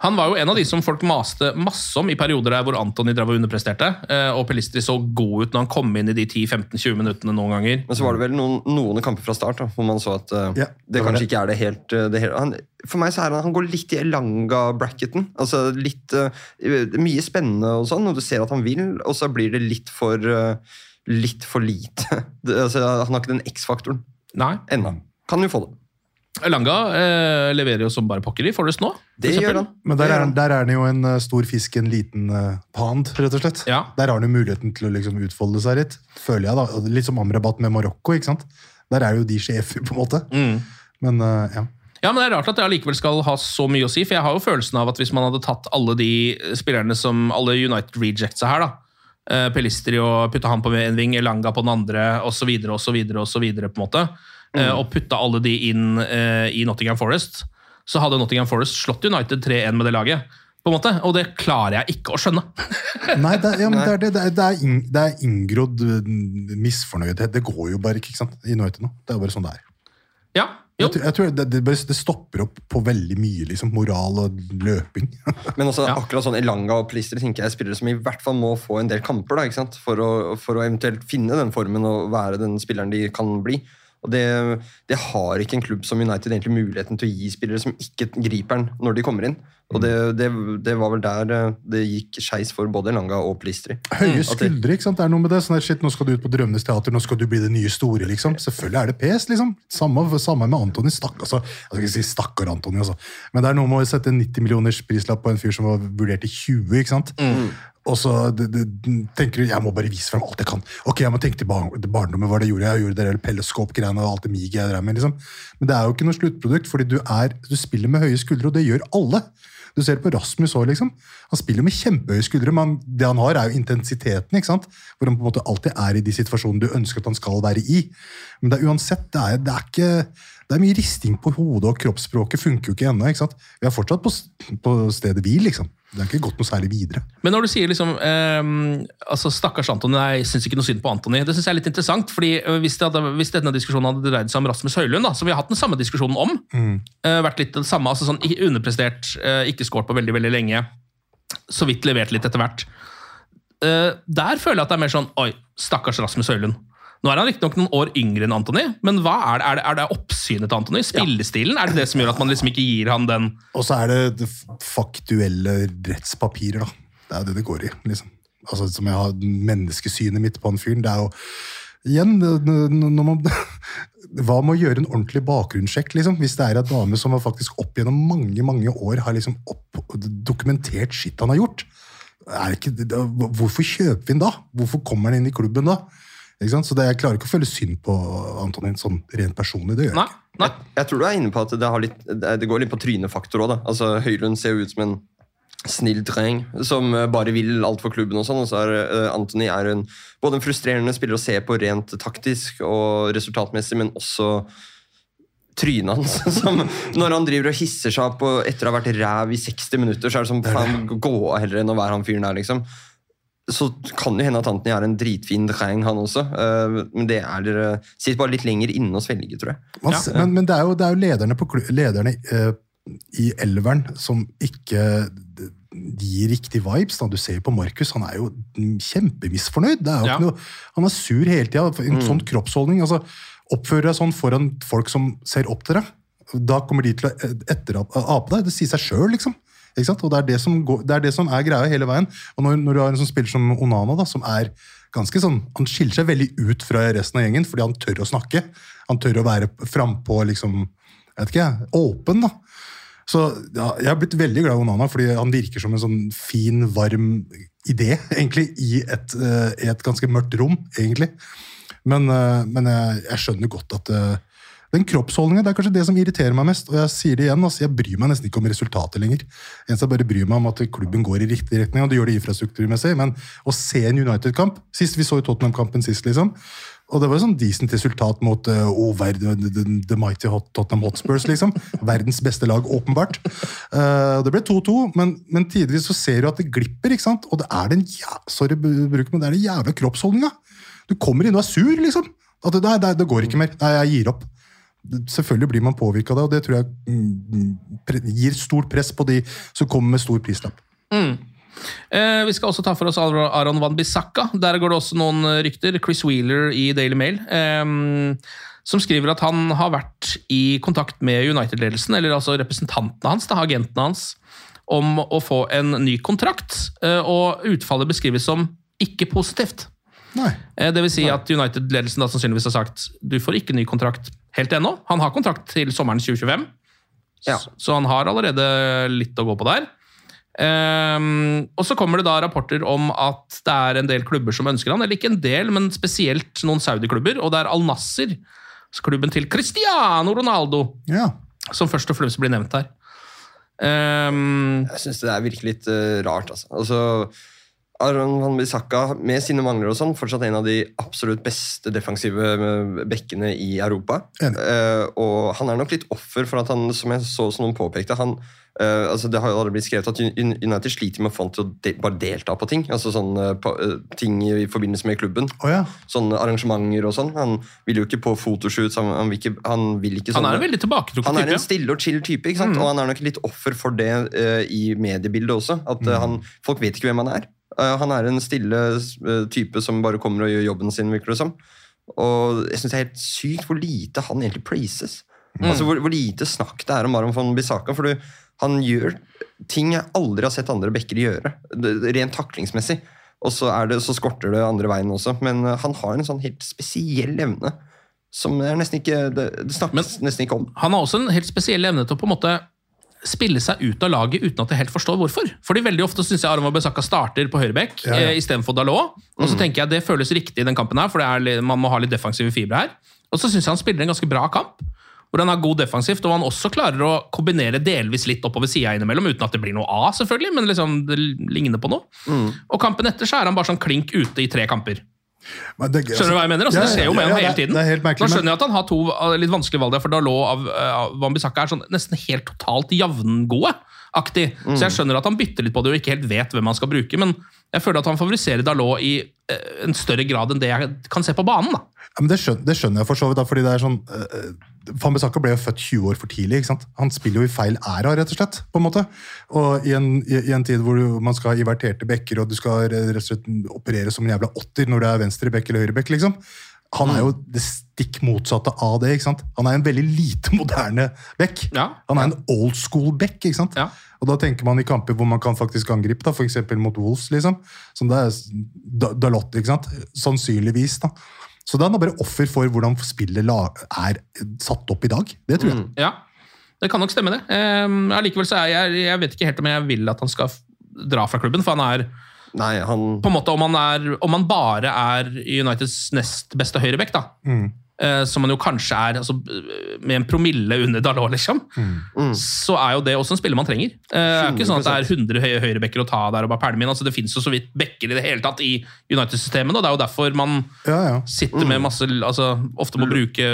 [SPEAKER 2] Han var jo en av de som folk maste masse om i perioder der hvor Antony drev og underpresterte. eh, Og Pelistri så god ut når han kom inn i de 10-15-20 minuttene noen ganger.
[SPEAKER 3] Men så var det vel noen, noen kamper fra start da, hvor man så at uh,
[SPEAKER 1] Ja,
[SPEAKER 3] det
[SPEAKER 1] det
[SPEAKER 3] kanskje
[SPEAKER 1] det.
[SPEAKER 3] ikke er det helt, eh, det helt Han, For meg så er han, han går litt i Elanga-bracketen. Altså litt uh, Mye spennende og sånn, og du ser at han vil, og så blir det litt for uh, Litt for lite. (laughs) Det, altså, han har ikke den X-faktoren ennå. Kan jo få det.
[SPEAKER 2] Langa eh, leverer jo som bare pokker i Forrest nå.
[SPEAKER 3] Det
[SPEAKER 2] eksempel.
[SPEAKER 3] gjør han.
[SPEAKER 1] Men der er,
[SPEAKER 3] han.
[SPEAKER 1] der er han jo en eh, stor fisk i en liten uh, pand, rett og slett.
[SPEAKER 2] Ja.
[SPEAKER 1] Der har han jo muligheten til å liksom utfolde seg litt, føler jeg. da. Litt som Amrabat med Marokko. ikke sant? Der er jo de sjefer, på en måte.
[SPEAKER 2] Mm.
[SPEAKER 1] Men uh, ja.
[SPEAKER 2] Ja, men Det er rart at det allikevel skal ha så mye å si, for jeg har jo følelsen av at hvis man hadde tatt alle de spillerne som alle United rejectsa her, da, eh, Pelistri og putta han på en ving, Elanga på den andre, osv., osv., osv., på en måte, eh, og putta alle de inn eh, i Nottingham Forest, så hadde Nottingham Forest slått United 3-1 med det laget. på en måte, Og det klarer jeg ikke å skjønne. (laughs)
[SPEAKER 1] Nei, det, er- ja, men det, er, det, det, er, det, er inn, det er inngrodd misfornøyethet, misfornøydhet. Det går jo bare ikke ikke sant? i United nå. Det er jo bare sånn det er.
[SPEAKER 2] Ja, jo.
[SPEAKER 1] Jeg, tror- jeg tror det, det, bare- det stopper opp på veldig mye, liksom. Moral og løping. (laughs)
[SPEAKER 3] Men også
[SPEAKER 2] Ja.
[SPEAKER 3] akkurat sånn Elanga og Plister tenker jeg er spillere som i hvert fall må få en del kamper da, ikke sant? For, å, for å eventuelt finne den formen og være den spilleren de kan bli. Og det, det har ikke en klubb som United egentlig muligheten til å gi spillere som ikke griper den når de kommer inn. Og det, det, det var vel der eh, det gikk skeis for både Langa og Plistri.
[SPEAKER 1] Høye skuldre, ikke sant? Det er noe med det. Sånn der, shit, nå skal du ut på Drømmenes teater, nå skal du bli det nye store, liksom. Selvfølgelig er det pes, liksom. Samme, samme med Antony. Stakk, altså, jeg skal ikke si stakkar Antony, altså. Men det er noe med å sette 90 millioners prislapp på en fyr som var vurdert til 20, ikke sant? Og så tenker du, jeg må bare vise frem alt jeg kan. Ok, jeg må tenke til bar barndommen, hva det gjorde. Jeg gjorde det der pelleskop-greiene og alt det miget jeg drev med, liksom. Men det er jo ikke noe sluttprodukt, fordi du, er, du spiller med høye skuldre, og det gjør alle. Du ser det på Rasmus òg, liksom. Han spiller med kjempehøye skuldre, men det han har, er jo intensiteten. ikke sant? Hvor han på en måte alltid er i de situasjonene du ønsker at han skal være i. Men det er uansett, det er, det er ikke det er mye risting på hodet, og kroppsspråket funker jo ikke ennå. Vi er fortsatt på, på stedet hvil, liksom. Det er ikke gått noe særlig videre.
[SPEAKER 2] Men når du sier liksom eh, altså Stakkars Antony, jeg syns ikke noe synd på Antony. Det synes jeg er litt interessant, fordi øh, hvis, hadde, hvis denne diskusjonen hadde dreid seg om Rasmus Høylund, da, som vi har hatt den samme diskusjonen om, øh, vært litt det samme, altså sånn underprestert, eh, ikke skåret på veldig veldig lenge, så vidt levert litt etter hvert. Eh, der føler jeg at det er mer sånn Oi, stakkars Rasmus Høylund. Nå er han riktignok noen år yngre enn Anthony, men hva er det, er det, er det oppsynet til Anthony? Spillestilen? Er det det som gjør at man liksom ikke gir han den
[SPEAKER 1] Og så er det det faktuelle rettspapirer, da. Det er det det går i. liksom. Altså, Som jeg har menneskesynet mitt på han fyren. Det er jo Igjen, når man (laughs) Hva med å gjøre en ordentlig bakgrunnssjekk, liksom? Hvis det er en dame som har faktisk opp gjennom mange mange år har liksom dokumentert shit han har gjort. Ikke, hvorfor kjøper vi den da? Hvorfor kommer han inn i klubben da? Ikke sant? Så det, Jeg klarer ikke å føle synd på Antonin sånn rent personlig. det gjør jeg ikke.
[SPEAKER 2] nei.
[SPEAKER 3] Jeg tror du er inne på at det, har litt, det det går litt på trynefaktor òg. Altså, Høylund ser jo ut som en snill dreng som eh, bare vil alt for klubben. Og sånn, og så er uh, Anthony er en, både en frustrerende spiller å se på rent taktisk og resultatmessig, men også trynet hans. (laughs) Som, når han driver og hisser seg opp og etter å ha vært ræv i 60 minutter, så er det som faen, gå av heller enn å være han fyren der, liksom. Så kan det hende at Anthony er en dritfin dreng, han også. eh, Men det er uh, sitter bare litt lenger inne og svelger, tror jeg.
[SPEAKER 1] Man, ja. Men, men det, er jo, det er jo lederne, på, lederne eh, i elveren som ikke gir riktig vibes. Da. Du ser jo på Markus, han er jo kjempemisfornøyd. Det er jo
[SPEAKER 2] Ja.
[SPEAKER 1] ikke noe, han er sur hele tida. En sånn kroppsholdning. altså Oppfør deg sånn foran folk som ser opp til deg. Da kommer de til å eh, etterape deg. Det sier seg sjøl, liksom. Ikke sant? Og det er det, som går, det er det som er greia hele veien. Og når, når du har en som spiller som Onana, da, som er ganske sånn Han skiller seg veldig ut fra resten av gjengen fordi han tør å snakke. Han tør å være frampå, liksom jeg vet ikke, åpen, da. Så ja, jeg har blitt veldig glad i Onana, fordi han virker som en sånn fin, varm idé, egentlig, i et, uh, et ganske mørkt rom, egentlig. Men, uh, men jeg, jeg skjønner godt at eh, den kroppsholdningen det er kanskje det som irriterer meg mest. Og jeg sier det igjen, altså, jeg bryr meg nesten ikke om resultatet lenger. Eneste jeg bare bryr meg om at klubben går i riktig retning, og det gjør det infrastrukturmessig. Men å se en United-kamp Sist vi så jo Tottenham-kampen sist, liksom. Og det var jo sånn decent resultat mot uh, oh, verden, the, the, mighty hot Tottenham Hotspurs, liksom. (laughs) Verdens beste lag, åpenbart. Uh, det ble 2-2, men, men tidvis så ser du at det glipper, ikke sant? Og det er den ja, sorry, bruk, men det er den jævla kroppsholdninga. Du kommer inn og er sur, liksom. At det, det, det går ikke mer. Nei, jeg gir opp. Selvfølgelig blir man påvirka av det, og det tror jeg mm, gir stort press på de som kommer med stor prislapp.
[SPEAKER 2] Eh, vi skal også ta for oss Ar- Aron Van Bissaka. Der går det også noen rykter. Chris Wheeler i Daily Mail. Eh, som skriver at han har vært i kontakt med United-ledelsen, eller altså representantene hans, da, agentene hans, om å få en ny kontrakt. eh, og utfallet beskrives som ikke positivt.
[SPEAKER 1] Nei.
[SPEAKER 2] Eh, Det vil si at United-ledelsen da sannsynligvis har sagt du får ikke ny kontrakt helt ennå. Han har kontrakt til sommeren 2025,
[SPEAKER 3] Ja.
[SPEAKER 2] så- så han har allerede litt å gå på der. Um, og så kommer det da rapporter om at det er en del klubber som ønsker han, eller ikke en del, men spesielt noen Saudi-klubber, og det er Al Nasser, klubben til Cristiano Ronaldo,
[SPEAKER 1] Ja.
[SPEAKER 2] som først og fremst blir nevnt her. Um,
[SPEAKER 3] Jeg syns det er virkelig litt uh, rart. Altså. altså Aron van Bissaka med sine mangler og sånn, fortsatt en av de absolutt beste defensive eh, bekkene i Europa. Eh, og han er nok litt offer for at han, som jeg så som noen påpekte han, uh, altså Det har jo aldri blitt skrevet at United sliter med å få han til å de, bare delta på ting. altså sånn uh, Ting i forbindelse med klubben.
[SPEAKER 1] Oh, ja.
[SPEAKER 3] Sånne arrangementer og sånn. Han vil jo ikke på fotoshoots. Han, han, vil, ikke, han vil ikke
[SPEAKER 2] Han er en veldig tilbaketrukket
[SPEAKER 3] han er en stille og chill type, ikke sant?
[SPEAKER 2] Mm.
[SPEAKER 3] og han er nok litt offer for det i mediebildet også. At
[SPEAKER 2] Mm.
[SPEAKER 3] han, Folk vet ikke hvem han er. Eh, han er en stille eh, type som bare kommer og gjør jobben sin, virker det som. Og jeg syns det er helt sykt hvor lite han egentlig praises.
[SPEAKER 2] Mm.
[SPEAKER 3] Altså hvor, hvor lite snakk det er om Aron von Bissaka. For du, han gjør ting jeg aldri har sett andre backer gjøre, rent taklingsmessig. Og så, er det, så skorter det andre veien også. Men eh, han har en sånn helt spesiell evne som er nesten ikke, det, det snakkes nesten ikke om.
[SPEAKER 2] Han har også en helt spesiell evne til å på en måte spille seg ut av laget uten at jeg helt forstår hvorfor. Fordi veldig ofte syns jeg Arma Besaka starter på høyrebekk
[SPEAKER 1] Ja, ja.
[SPEAKER 2] eh, istedenfor Dalot. Og så tenker jeg det føles riktig i den kampen her, for det er, man må ha litt defensive fibre her. Og så syns jeg han spiller en ganske bra kamp. Hvor han er god defensivt, og han også klarer å kombinere delvis litt oppover sida innimellom, uten at det blir noe A, selvfølgelig, men liksom det ligner på noe. Og kampen etter så er han bare sånn klink ute i tre kamper.
[SPEAKER 1] Men det,
[SPEAKER 2] Skjønner du hva jeg mener? Altså,
[SPEAKER 1] Ja,
[SPEAKER 2] det skjer jo med
[SPEAKER 1] ja,
[SPEAKER 2] ham hele tiden.
[SPEAKER 1] Er helt
[SPEAKER 2] Nå skjønner jeg at han har to uh, litt vanskelige valg der, for Dalot av uh, Wambisaka er sånn nesten helt totalt jevngode.
[SPEAKER 1] Mm.
[SPEAKER 2] Så jeg skjønner at han bytter litt på det og ikke helt vet hvem han skal bruke, men jeg føler at han favoriserer Dalot i uh, en større grad enn det jeg kan se på banen. da.
[SPEAKER 1] Ja, det, skjønner, det skjønner jeg for så vidt. da, fordi det er sånn, uh, Van Bissaka ble jo født 20 år for tidlig. ikke sant? Han spiller jo i feil æra, rett og slett. på en måte. Og i en, i, i en tid hvor du- man skal ha inverterte bekker, og du skal rett og slett operere som en jævla åtter når det er venstre bekk eller høyre bekk, liksom. Han er jo det stikk motsatte av det. ikke sant? Han er en veldig lite moderne bekk.
[SPEAKER 2] Ja.
[SPEAKER 1] Han er en old school bekk. ikke sant?
[SPEAKER 2] Ja.
[SPEAKER 1] Og da tenker man i kamper hvor man kan faktisk angripe, da, f.eks. mot Wolves. liksom. Som det er Da- Dalot, ikke sant? Sannsynligvis. da. Så da er han bare offer for hvordan spillet er satt opp i dag. Det tror jeg.
[SPEAKER 2] Ja, det kan nok stemme, det. Um, allikevel så er jeg, jeg vet ikke helt om jeg vil at han skal dra fra klubben, for han er
[SPEAKER 3] Nei, han
[SPEAKER 2] på en måte, om han, er, om han bare er Uniteds nest beste høyrebekk, da, eh, som han jo kanskje er altså, med en promille under Dalot, liksom, så er jo det også en spiller man trenger. Uh, det er ikke sånn at det er 100 høye høyrebekker å ta der og bare pælme inn. Altså, det fins jo så vidt bekker i det hele tatt i United-systemet, og det er jo derfor man
[SPEAKER 1] Ja, ja.
[SPEAKER 2] sitter med masse altså, Ofte må bruke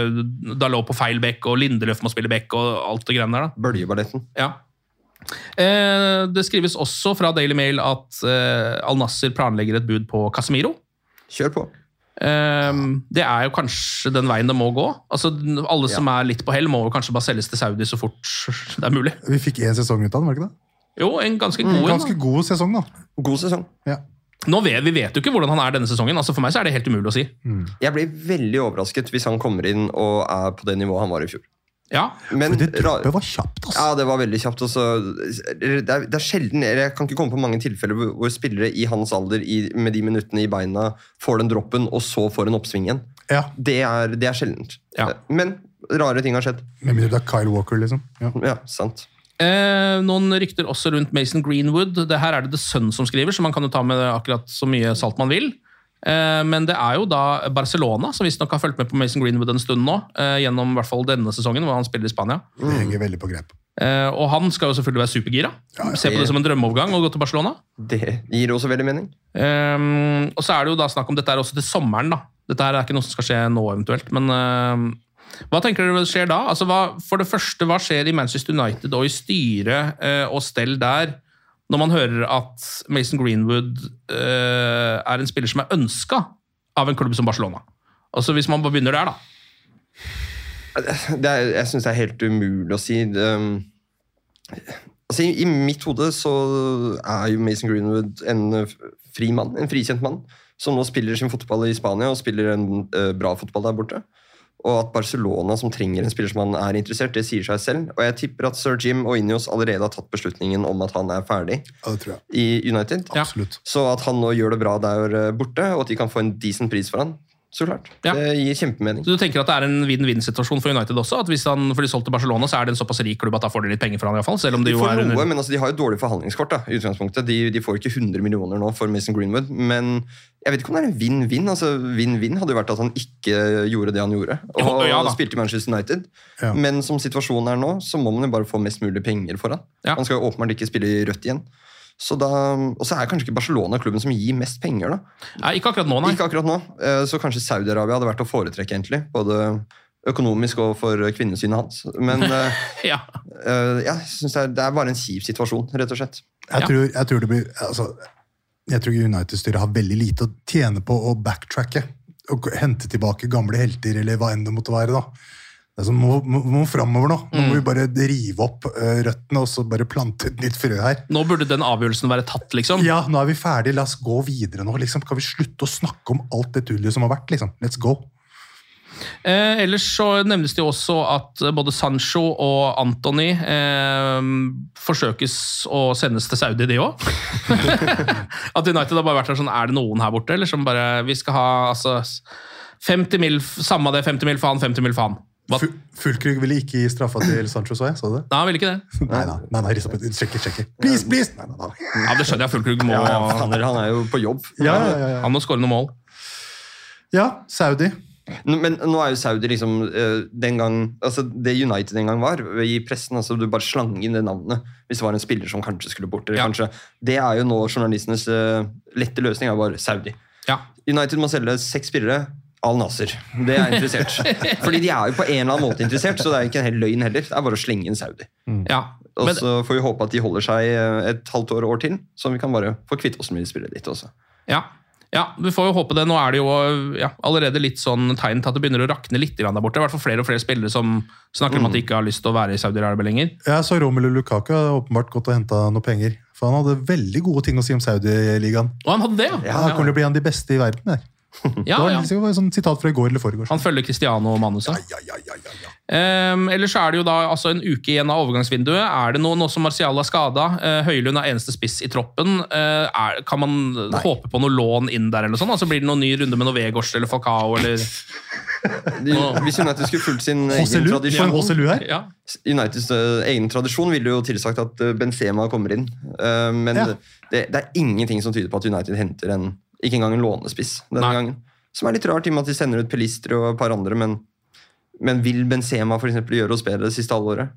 [SPEAKER 2] Dalot på feil bekk, og Lindeløf må spille bekk, og alt det greiene der. da.
[SPEAKER 3] Bøljeballetten.
[SPEAKER 2] Ja. Eh, det skrives også fra Daily Mail at eh, Al-Nasser planlegger et bud på Casemiro.
[SPEAKER 3] Kjør på.
[SPEAKER 2] Eh, det er jo kanskje den veien det må gå. Altså, alle som er litt på hell, må jo kanskje bare selges til Saudi så fort (laughs) det er mulig.
[SPEAKER 1] Vi fikk én sesong ut av den, var det ikke det?
[SPEAKER 2] Jo, en ganske god mm,
[SPEAKER 1] Ganske god sesong, da.
[SPEAKER 3] God sesong.
[SPEAKER 1] Ja.
[SPEAKER 2] Nå vet, vi vet jo ikke hvordan han er denne sesongen. Altså, for meg så er det helt umulig å si.
[SPEAKER 3] Jeg blir veldig overrasket hvis han kommer inn og er på det nivået han var i fjor.
[SPEAKER 2] Ja,
[SPEAKER 3] Men
[SPEAKER 1] For det droppet var kjapt, altså.
[SPEAKER 3] Ja, det var veldig kjapt. Altså. det, er, det er sjelden, Jeg kan ikke komme på mange tilfeller hvor, hvor spillere i hans alder i, med de minuttene i beina får den droppen, og så får en oppsving igjen.
[SPEAKER 1] Ja,
[SPEAKER 3] Det er, det er sjeldent.
[SPEAKER 2] Ja.
[SPEAKER 3] Men rare ting har skjedd.
[SPEAKER 1] Med mindre det er Kyle Walker, liksom. Ja.
[SPEAKER 3] Ja, sant.
[SPEAKER 2] Eh, noen rykter også rundt Mason Greenwood. Det her er det The Sun som skriver, så man kan jo ta med akkurat så mye salt man vil. Eh, men det er jo da Barcelona som visstnok har fulgt med på Mason Greenwood en stund nå. Eh, gjennom i hvert fall denne sesongen, hvor han spiller i Spania.
[SPEAKER 1] Det henger veldig på grep.
[SPEAKER 2] Eh, og han skal jo selvfølgelig være supergira. Se på det som en drømmeovergang å gå til Barcelona.
[SPEAKER 3] Det gir også veldig mening.
[SPEAKER 2] Og så er det jo da snakk om dette er også til sommeren, da. Dette her er ikke noe som skal skje nå, eventuelt. Men hva tenker dere skjer da? Altså, hva, for det første, hva skjer i Manchester United og i styret og stell der, når man hører at Mason Greenwood eh, er en spiller som er ønska av en klubb som Barcelona? Altså, Hvis man bare begynner der, da.
[SPEAKER 3] Er, jeg syns det er helt umulig å si. Det, altså, i, I mitt hode så er jo Mason Greenwood en fri mann, en frikjent mann, som nå spiller sin fotball i Spania og spiller en uh, bra fotball der borte. Og at Barcelona, som trenger en spiller som han er interessert, det sier seg selv. Og jeg tipper at sir Jim og Inios allerede har tatt beslutningen om at han er ferdig
[SPEAKER 1] Ja, det tror jeg.
[SPEAKER 3] i United.
[SPEAKER 2] Ja.
[SPEAKER 3] Så at han nå gjør det bra der eh, borte, og at de kan få en decent pris for han, så klart.
[SPEAKER 2] Ja.
[SPEAKER 3] Det gir kjempemening.
[SPEAKER 2] Så du tenker at det er en vinn-vinn-situasjon for United også? At hvis han får de solgt til Barcelona, så er det en såpass rik klubb at da får de litt penger for han i hvert fall, selv om
[SPEAKER 3] De
[SPEAKER 2] jo
[SPEAKER 3] får
[SPEAKER 2] er
[SPEAKER 3] noe, men altså, de har jo dårlig forhandlingskort. da, i utgangspunktet. De, de får ikke 100 millioner nå for Mason Greenwood. Men jeg vet ikke om det er en vinn-vinn. altså Vinn-vinn hadde jo vært at han ikke gjorde det han gjorde. Og
[SPEAKER 2] ja
[SPEAKER 3] spilte i Manchester United.
[SPEAKER 1] Ja.
[SPEAKER 3] Men som situasjonen er nå, så må man jo bare få mest mulig penger for han.
[SPEAKER 2] Ja.
[SPEAKER 3] Han skal jo åpenbart ikke spille i rødt igjen. Så da, og så er kanskje ikke Barcelona klubben som gir mest penger, da.
[SPEAKER 2] Nei, ikke akkurat nå, nei.
[SPEAKER 3] Ikke akkurat nå. Eh, Så kanskje Saudi-Arabia hadde vært å foretrekke, egentlig. Både økonomisk og for kvinnesynet hans. Men (laughs) eh,
[SPEAKER 2] Ja.
[SPEAKER 3] uh, jeg synes det, er, det er bare en kjip situasjon, rett og slett.
[SPEAKER 1] Jeg,
[SPEAKER 2] Ja.
[SPEAKER 1] tror, jeg tror det blir altså, Jeg tror United-styret har veldig lite å tjene på å backtracke. Og hente tilbake gamle helter, eller hva enn det måtte være. da. Det er sånn, må, må, må framover nå. Nå
[SPEAKER 2] Mm.
[SPEAKER 1] må vi bare rive opp uh, røttene og så bare plante et nytt frø her.
[SPEAKER 2] Nå burde den avgjørelsen være tatt, liksom.
[SPEAKER 1] Ja, nå er vi ferdige, la oss gå videre nå. liksom. Kan vi slutte å snakke om alt det tullet som har vært? liksom? Let's go.
[SPEAKER 2] Eh, ellers så nevnes det jo også at både Sancho og Anthony eh, forsøkes å sendes til Saudi, de òg. (laughs) at United har bare vært der sånn Er det noen her borte, eller som bare Vi skal ha altså 50 mil, samme det, 50 mil faen, 50 mil faen. Hva?
[SPEAKER 1] Fullkrug ville ikke gi straffa til Sancho, så jeg. Så det?
[SPEAKER 2] Nei, han ville ikke det. (laughs)
[SPEAKER 1] Nei, nei, nei, nei rista på Sjekker, sjekker. Please, please! Nei, nei, nei.
[SPEAKER 2] Ja, Det skjønner jeg. Fullkrug må
[SPEAKER 3] Ja, han, er, han er jo på jobb.
[SPEAKER 1] Ja, ja, ja, ja.
[SPEAKER 2] Han må skåre noen mål.
[SPEAKER 1] ja, Saudi.
[SPEAKER 3] Men nå er jo Saudi liksom eh, den gang, altså Det United den gang var, i pressen altså Du bare slang inn det navnet hvis det var en spiller som kanskje skulle bort. Eller
[SPEAKER 2] Ja.
[SPEAKER 3] kanskje, det er jo nå journalistenes eh, lette løsning. er bare Saudi.
[SPEAKER 2] Ja.
[SPEAKER 3] United må selge seks spillere. Al Nasser. Det er interessert. (laughs) Fordi de er jo på en eller annen måte interessert, så det er ikke en hel løgn heller. Det er bare å slenge inn Saudi.
[SPEAKER 2] ja.
[SPEAKER 3] Og så får vi håpe at de holder seg eh, et halvt år år til, så vi kan bare få kvitte oss med de spillerne ditt også.
[SPEAKER 2] ja. ja, vi får jo håpe det. Nå er det jo ja, allerede litt sånn tegn til at det begynner å rakne litt grann der borte. I hvert fall flere og flere spillere som snakker om at de ikke har lyst til å være i Saudi-Arabia lenger.
[SPEAKER 1] Jeg så Romelu Lukaku har åpenbart gått og henta noe penger. For han hadde veldig gode ting å si om Saudi-ligaen.
[SPEAKER 2] Og han hadde det,
[SPEAKER 1] Ja, Han kommer til å bli en av de beste i verden. Der. (laughs)
[SPEAKER 2] ja,
[SPEAKER 1] det var
[SPEAKER 2] ja.
[SPEAKER 1] liksom et sånt sitat fra i går eller foregårs.
[SPEAKER 2] Han følger Cristiano og manuset.
[SPEAKER 1] Ja, ja, ja, ja, ja.
[SPEAKER 2] Um, ellers er det jo da altså en uke igjen av overgangsvinduet. Er det noe nå som Marcial er skada? Uh, Høylund er eneste spiss i troppen. Uh, er, kan man håpe på noe lån inn der? eller noe sånt? Altså Blir det noen ny runde med noe Vegårs eller Falcao? Eller, (laughs)
[SPEAKER 3] De, hvis United skulle fulgt sin egen tradisjon
[SPEAKER 2] ja.
[SPEAKER 3] Uniteds uh, egen tradisjon ville jo tilsagt at eh, Benzema kommer inn. Uh, men
[SPEAKER 1] Ja.
[SPEAKER 3] det, det er ingenting som tyder på at United henter en ikke engang en lånespiss denne
[SPEAKER 2] Nei.
[SPEAKER 3] gangen. Som er litt rart, i og med at de sender ut Pelistri og et par andre. Men, men vil Benzema for eksempel, gjøre oss bedre det siste halvåret?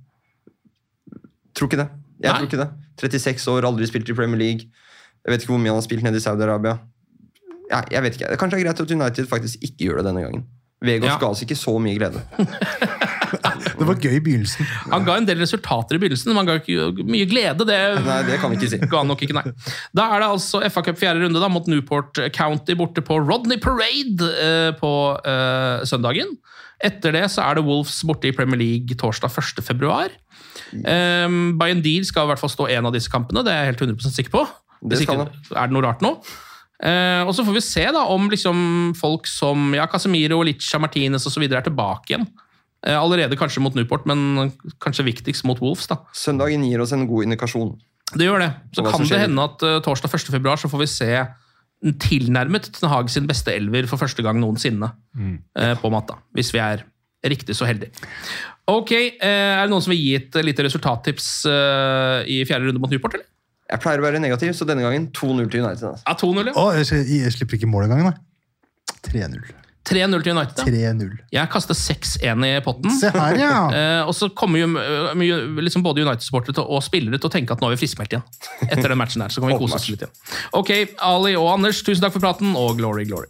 [SPEAKER 3] Tror ikke det. Jeg
[SPEAKER 2] Nei.
[SPEAKER 3] tror ikke det. 36 år, aldri spilt i Premier League. Jeg vet ikke hvor mye han har spilt nede i Saudi-Arabia. Ja, jeg vet ikke. Kanskje det er greit at United faktisk ikke gjør det denne gangen. Vegårs
[SPEAKER 2] Ja.
[SPEAKER 3] ga oss ikke så mye glede. (laughs)
[SPEAKER 1] Det var gøy i begynnelsen.
[SPEAKER 2] Han ga en del resultater i begynnelsen, men han ga ikke mye glede. Det
[SPEAKER 3] Nei, det kan vi ikke si.
[SPEAKER 2] ga han nok ikke, nei. Da er det altså FA Cup fjerde runde da, mot Newport County borte på Rodney Parade eh, på eh, søndagen. Etter det så er det Wolves borte i Premier League torsdag 1. februar. Um, Bayern Deal skal i hvert fall stå en av disse kampene, det er jeg helt 100% sikker på.
[SPEAKER 3] Det
[SPEAKER 2] Hvis
[SPEAKER 3] skal
[SPEAKER 2] ikke er det noe rart nå. Uh, og så får vi se da om liksom folk som ja, Casemiro, Licha, Martinez osv. er tilbake igjen. Eh, allerede kanskje mot Newport, men kanskje viktigst mot Wolves. da.
[SPEAKER 3] Søndagen gir oss en god indikasjon.
[SPEAKER 2] Det gjør det. Så kan det hende at uh, torsdag 1. februar så får vi se en tilnærmet Ten Hag sin beste elver for første gang noensinne eh, på matta. Hvis vi er riktig så heldige. Ok, uh, Er det noen som vil gi et lite resultattips i fjerde runde mot Newport? eller?
[SPEAKER 3] Jeg pleier å være negativ, så denne gangen 2-0 til United. Altså.
[SPEAKER 2] Ja, 2-0, ja.
[SPEAKER 1] Å, jeg, jeg slipper ikke mål engang, nei. 3-0.
[SPEAKER 2] 3-0 til United. ja.
[SPEAKER 1] 3-0.
[SPEAKER 2] Jeg kaster 6-1 i potten.
[SPEAKER 1] Se her, ja! (laughs)
[SPEAKER 2] Eh, og så kommer jo eh, mye, liksom både United-supportere og spillere til å tenke at nå er vi friskmeldt igjen. Etter den matchen her, så kan vi (laughs) kose oss litt igjen. Ok, Ali og Anders, tusen takk for praten, og glory, glory.